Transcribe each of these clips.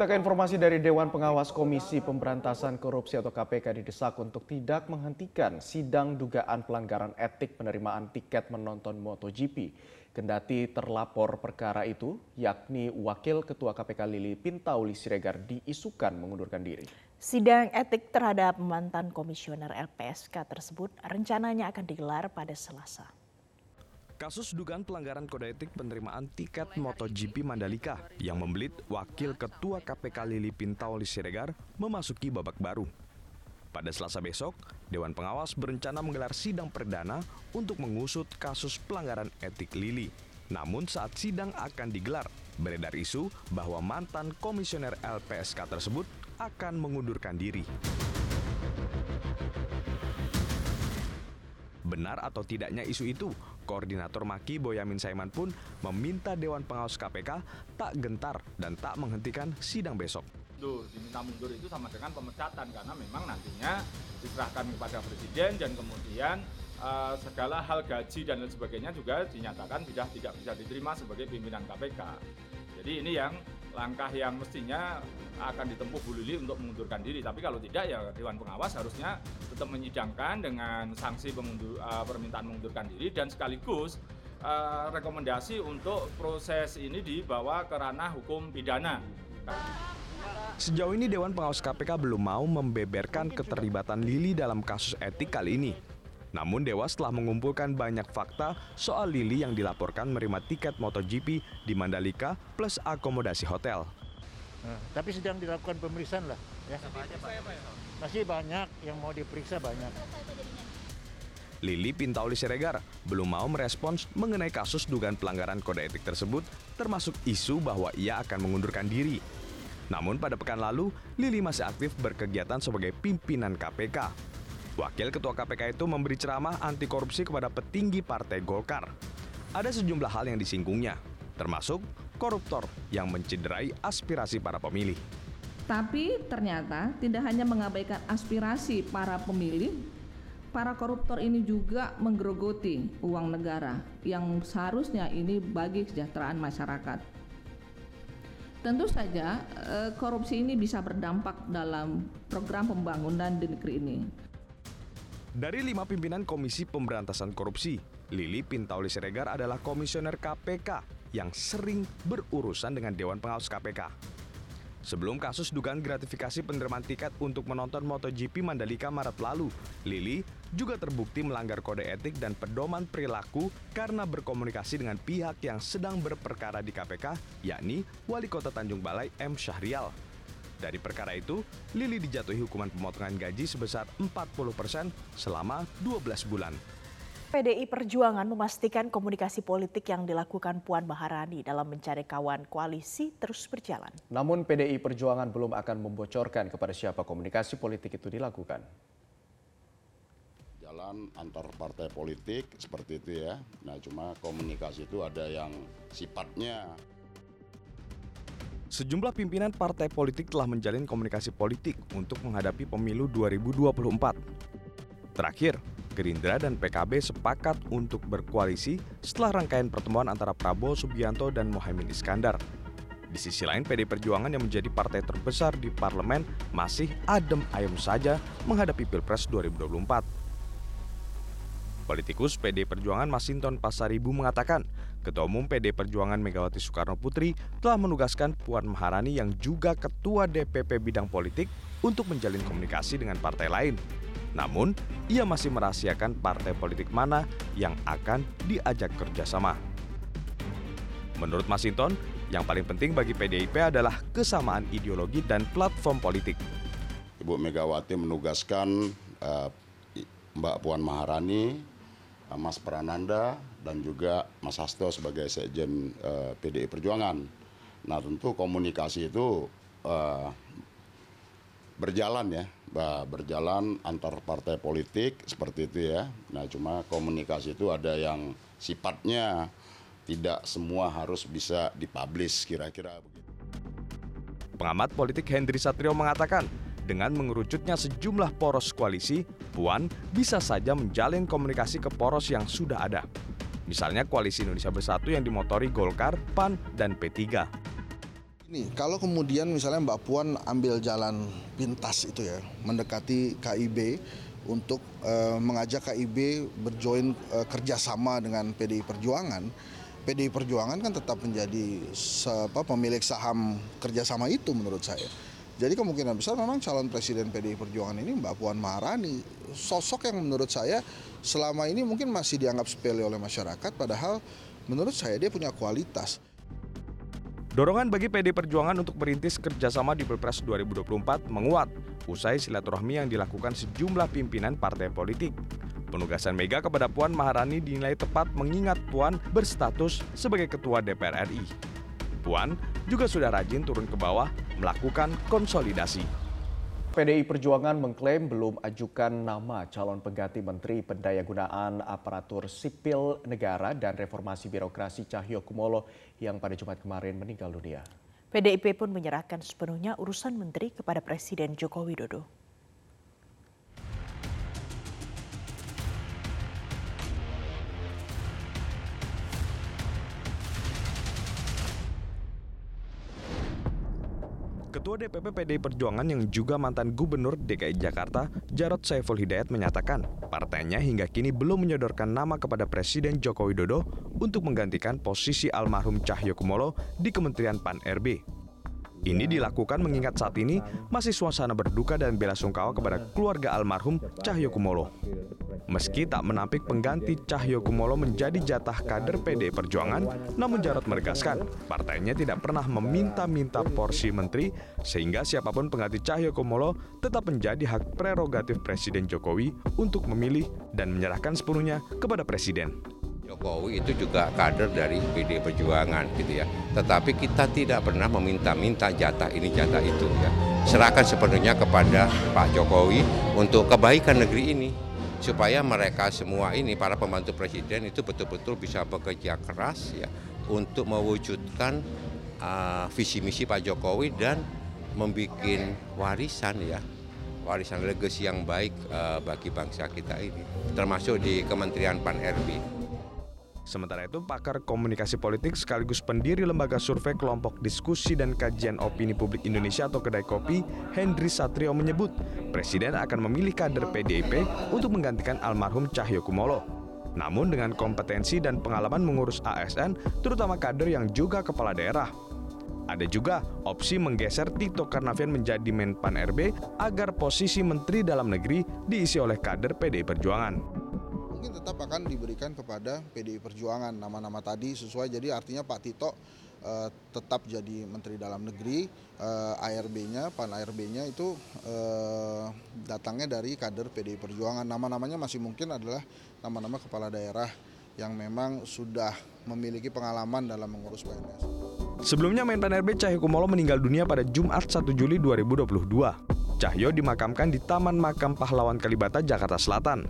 Kita ke informasi dari Dewan Pengawas Komisi Pemberantasan Korupsi atau KPK didesak untuk tidak menghentikan sidang dugaan pelanggaran etik penerimaan tiket menonton MotoGP. Kendati terlapor perkara itu, yakni Wakil Ketua KPK Lili Pintauli Siregar diisukan mengundurkan diri. Sidang etik terhadap mantan komisioner LPSK tersebut rencananya akan digelar pada Selasa. Kasus dugaan pelanggaran kode etik penerimaan tiket MotoGP Mandalika yang membelit Wakil Ketua KPK Lili Pintauli Siregar memasuki babak baru. Pada Selasa besok, Dewan Pengawas berencana menggelar sidang perdana untuk mengusut kasus pelanggaran etik Lili. Namun saat sidang akan digelar, beredar isu bahwa mantan komisioner LPSK tersebut akan mengundurkan diri. Benar atau tidaknya isu itu, Koordinator Maki Boyamin Saiman pun meminta Dewan Pengawas KPK tak gentar dan tak menghentikan sidang besok. Mundur, diminta mundur itu sama dengan pemecatan karena memang nantinya diserahkan kepada presiden dan kemudian uh, segala hal gaji dan lain sebagainya juga dinyatakan tidak tidak bisa diterima sebagai pimpinan KPK. Jadi ini yang langkah yang mestinya akan ditempuh Bu Lili untuk mengundurkan diri. Tapi kalau tidak ya Dewan Pengawas harusnya tetap menyidangkan dengan sanksi pengundur, uh, permintaan mengundurkan diri dan sekaligus uh, rekomendasi untuk proses ini dibawa ke ranah hukum pidana. Sejauh ini Dewan Pengawas KPK belum mau membeberkan keterlibatan Lili dalam kasus etik kali ini. Namun Dewas telah mengumpulkan banyak fakta soal Lili yang dilaporkan menerima tiket MotoGP di Mandalika plus akomodasi hotel. Nah, tapi sedang dilakukan pemeriksaan lah. Ya. Masih banyak yang mau diperiksa banyak. Lili Pintauli Siregar belum mau merespons mengenai kasus dugaan pelanggaran kode etik tersebut, termasuk isu bahwa ia akan mengundurkan diri. Namun pada pekan lalu, Lili masih aktif berkegiatan sebagai pimpinan KPK. Wakil Ketua KPK itu memberi ceramah anti korupsi kepada petinggi Partai Golkar. Ada sejumlah hal yang disinggungnya, termasuk koruptor yang mencederai aspirasi para pemilih. Tapi ternyata tidak hanya mengabaikan aspirasi para pemilih, para koruptor ini juga menggerogoti uang negara yang seharusnya ini bagi kesejahteraan masyarakat. Tentu saja eh, korupsi ini bisa berdampak dalam program pembangunan di negeri ini. Dari lima pimpinan Komisi Pemberantasan Korupsi, Lili Pintauli Siregar adalah komisioner KPK yang sering berurusan dengan Dewan Pengawas KPK. Sebelum kasus dugaan gratifikasi penerimaan tiket untuk menonton MotoGP Mandalika Maret lalu, Lili juga terbukti melanggar kode etik dan pedoman perilaku karena berkomunikasi dengan pihak yang sedang berperkara di KPK, yakni Wali Kota Tanjung Balai M. Syahrial. Dari perkara itu, Lili dijatuhi hukuman pemotongan gaji sebesar 40% selama 12 bulan. PDI Perjuangan memastikan komunikasi politik yang dilakukan Puan Maharani dalam mencari kawan koalisi terus berjalan. Namun PDI Perjuangan belum akan membocorkan kepada siapa komunikasi politik itu dilakukan. Jalan antar partai politik seperti itu ya. Nah cuma komunikasi itu ada yang sifatnya Sejumlah pimpinan partai politik telah menjalin komunikasi politik untuk menghadapi pemilu 2024. Terakhir, Gerindra dan PKB sepakat untuk berkoalisi setelah rangkaian pertemuan antara Prabowo Subianto dan Mohaimin Iskandar. Di sisi lain, PD Perjuangan yang menjadi partai terbesar di parlemen masih adem ayem saja menghadapi Pilpres 2024. Politikus PD Perjuangan Masinton Pasaribu mengatakan, Ketua Umum PD Perjuangan Megawati Soekarno Putri telah menugaskan Puan Maharani yang juga Ketua DPP bidang politik untuk menjalin komunikasi dengan partai lain. Namun, ia masih merahasiakan partai politik mana yang akan diajak kerjasama. Menurut Masinton, yang paling penting bagi PDIP adalah kesamaan ideologi dan platform politik. Ibu Megawati menugaskan uh, Mbak Puan Maharani Mas Prananda dan juga Mas Hasto sebagai sekjen uh, PDI Perjuangan. Nah tentu komunikasi itu uh, berjalan ya, berjalan antar partai politik seperti itu ya. Nah cuma komunikasi itu ada yang sifatnya tidak semua harus bisa dipublish kira-kira begitu. Pengamat politik Hendri Satrio mengatakan, dengan mengerucutnya sejumlah poros koalisi, Puan bisa saja menjalin komunikasi ke poros yang sudah ada. Misalnya Koalisi Indonesia Bersatu yang dimotori Golkar, PAN, dan P3. Nih, kalau kemudian misalnya Mbak Puan ambil jalan pintas itu ya, mendekati KIB untuk uh, mengajak KIB berjoin uh, kerjasama dengan PDI Perjuangan, PDI Perjuangan kan tetap menjadi apa, pemilik saham kerjasama itu menurut saya. Jadi kemungkinan besar memang calon presiden PDI Perjuangan ini Mbak Puan Maharani. Sosok yang menurut saya selama ini mungkin masih dianggap sepele oleh masyarakat, padahal menurut saya dia punya kualitas. Dorongan bagi PD Perjuangan untuk merintis kerjasama di Pilpres 2024 menguat usai silaturahmi yang dilakukan sejumlah pimpinan partai politik. Penugasan Mega kepada Puan Maharani dinilai tepat mengingat Puan berstatus sebagai Ketua DPR RI. Puan juga sudah rajin turun ke bawah melakukan konsolidasi. PDI Perjuangan mengklaim belum ajukan nama calon pengganti Menteri Pendayagunaan Aparatur Sipil Negara dan Reformasi Birokrasi Cahyo Kumolo yang pada Jumat kemarin meninggal dunia. PDIP pun menyerahkan sepenuhnya urusan menteri kepada Presiden Joko Widodo. Ketua DPP PDI Perjuangan yang juga mantan Gubernur DKI Jakarta, Jarod Saiful Hidayat menyatakan, partainya hingga kini belum menyodorkan nama kepada Presiden Joko Widodo untuk menggantikan posisi almarhum Cahyo Kumolo di Kementerian PAN-RB. Ini dilakukan mengingat saat ini masih suasana berduka dan bela sungkawa kepada keluarga almarhum Cahyo Kumolo. Meski tak menampik pengganti Cahyo Kumolo menjadi jatah kader PD Perjuangan, namun Jarod menegaskan partainya tidak pernah meminta-minta porsi menteri sehingga siapa pun pengganti Cahyo Kumolo tetap menjadi hak prerogatif Presiden Jokowi untuk memilih dan menyerahkan sepenuhnya kepada Presiden. Jokowi itu juga kader dari PD Perjuangan gitu ya. Tetapi kita tidak pernah meminta-minta jatah ini jatah itu ya. Serahkan sepenuhnya kepada Pak Jokowi untuk kebaikan negeri ini supaya mereka semua ini para pembantu presiden itu betul-betul bisa bekerja keras ya untuk mewujudkan uh, visi misi Pak Jokowi dan membuat warisan ya warisan legasi yang baik uh, bagi bangsa kita ini termasuk di Kementerian Pan RB. Sementara itu, pakar komunikasi politik sekaligus pendiri lembaga survei kelompok diskusi dan kajian opini publik Indonesia atau Kedai Kopi, Hendri Satrio menyebut, Presiden akan memilih kader PDIP untuk menggantikan almarhum Cahyo Kumolo. Namun dengan kompetensi dan pengalaman mengurus ASN, terutama kader yang juga kepala daerah. Ada juga opsi menggeser Tito Karnavian menjadi Menpan RB agar posisi Menteri Dalam Negeri diisi oleh kader PDI Perjuangan mungkin tetap akan diberikan kepada PDI Perjuangan nama-nama tadi sesuai jadi artinya Pak Tito uh, tetap jadi Menteri Dalam Negeri uh, eh, ARB-nya pan ARB-nya itu uh, datangnya dari kader PDI Perjuangan nama-namanya masih mungkin adalah nama-nama kepala daerah yang memang sudah memiliki pengalaman dalam mengurus PNS. Sebelumnya Menpan RB Cahyo Kumolo meninggal dunia pada Jumat 1 Juli 2022. Cahyo dimakamkan di Taman Makam Pahlawan Kalibata, Jakarta Selatan.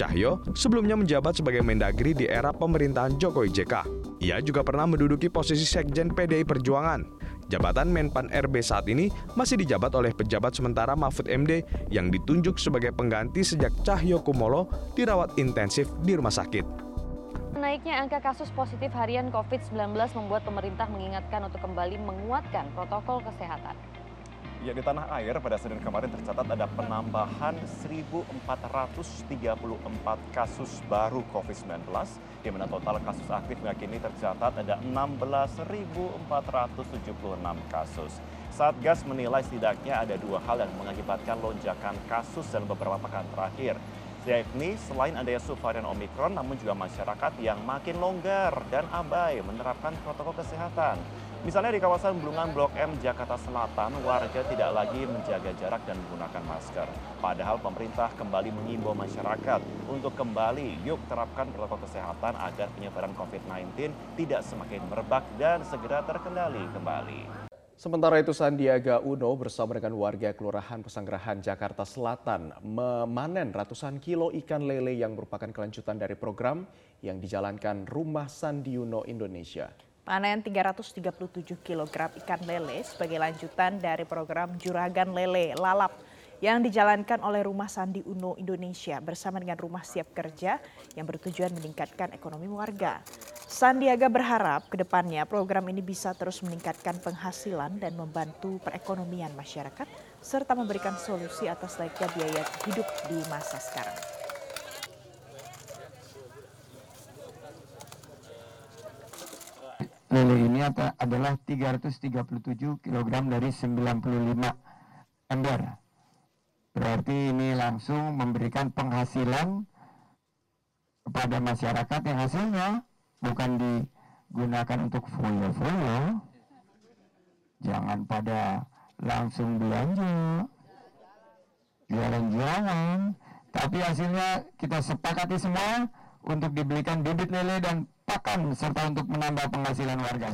Cahyo sebelumnya menjabat sebagai Mendagri di era pemerintahan Jokowi JK. Ia juga pernah menduduki posisi Sekjen PDI Perjuangan. Jabatan Menpan RB saat ini masih dijabat oleh pejabat sementara Mahfud MD yang ditunjuk sebagai pengganti sejak Cahyo Kumolo dirawat intensif di rumah sakit. Naiknya angka kasus positif harian COVID-19 membuat pemerintah mengingatkan untuk kembali menguatkan protokol kesehatan. Ya, di tanah air pada Senin kemarin tercatat ada penambahan 1.434 kasus baru COVID-19, di mana total kasus aktif hingga kini tercatat ada 16.476 kasus. Satgas menilai setidaknya ada dua hal yang mengakibatkan lonjakan kasus dalam beberapa pekan terakhir yakni selain adanya subvarian Omikron, namun juga masyarakat yang makin longgar dan abai menerapkan protokol kesehatan. Misalnya di kawasan Bulungan Blok M, Jakarta Selatan, warga tidak lagi menjaga jarak dan menggunakan masker. Padahal pemerintah kembali mengimbau masyarakat untuk kembali yuk terapkan protokol kesehatan agar penyebaran COVID-19 tidak semakin merebak dan segera terkendali kembali. Sementara itu Sandiaga Uno bersama dengan warga Kelurahan Pesanggerahan Jakarta Selatan memanen ratusan kilo ikan lele yang merupakan kelanjutan dari program yang dijalankan Rumah Sandi Uno Indonesia. Panen 337 kg ikan lele sebagai lanjutan dari program Juragan Lele Lalap yang dijalankan oleh Rumah Sandi Uno Indonesia bersama dengan Rumah Siap Kerja yang bertujuan meningkatkan ekonomi warga. Sandiaga berharap ke depannya program ini bisa terus meningkatkan penghasilan dan membantu perekonomian masyarakat serta memberikan solusi atas naiknya biaya hidup di masa sekarang. Lele ini apa, adalah 337 kg dari 95 ember. Berarti ini langsung memberikan penghasilan kepada masyarakat yang hasilnya bukan digunakan untuk foya-foya. Jangan pada langsung belanja, jualan-jualan, tapi hasilnya kita sepakati semua untuk dibelikan bibit lele dan pakan serta untuk menambah penghasilan warga.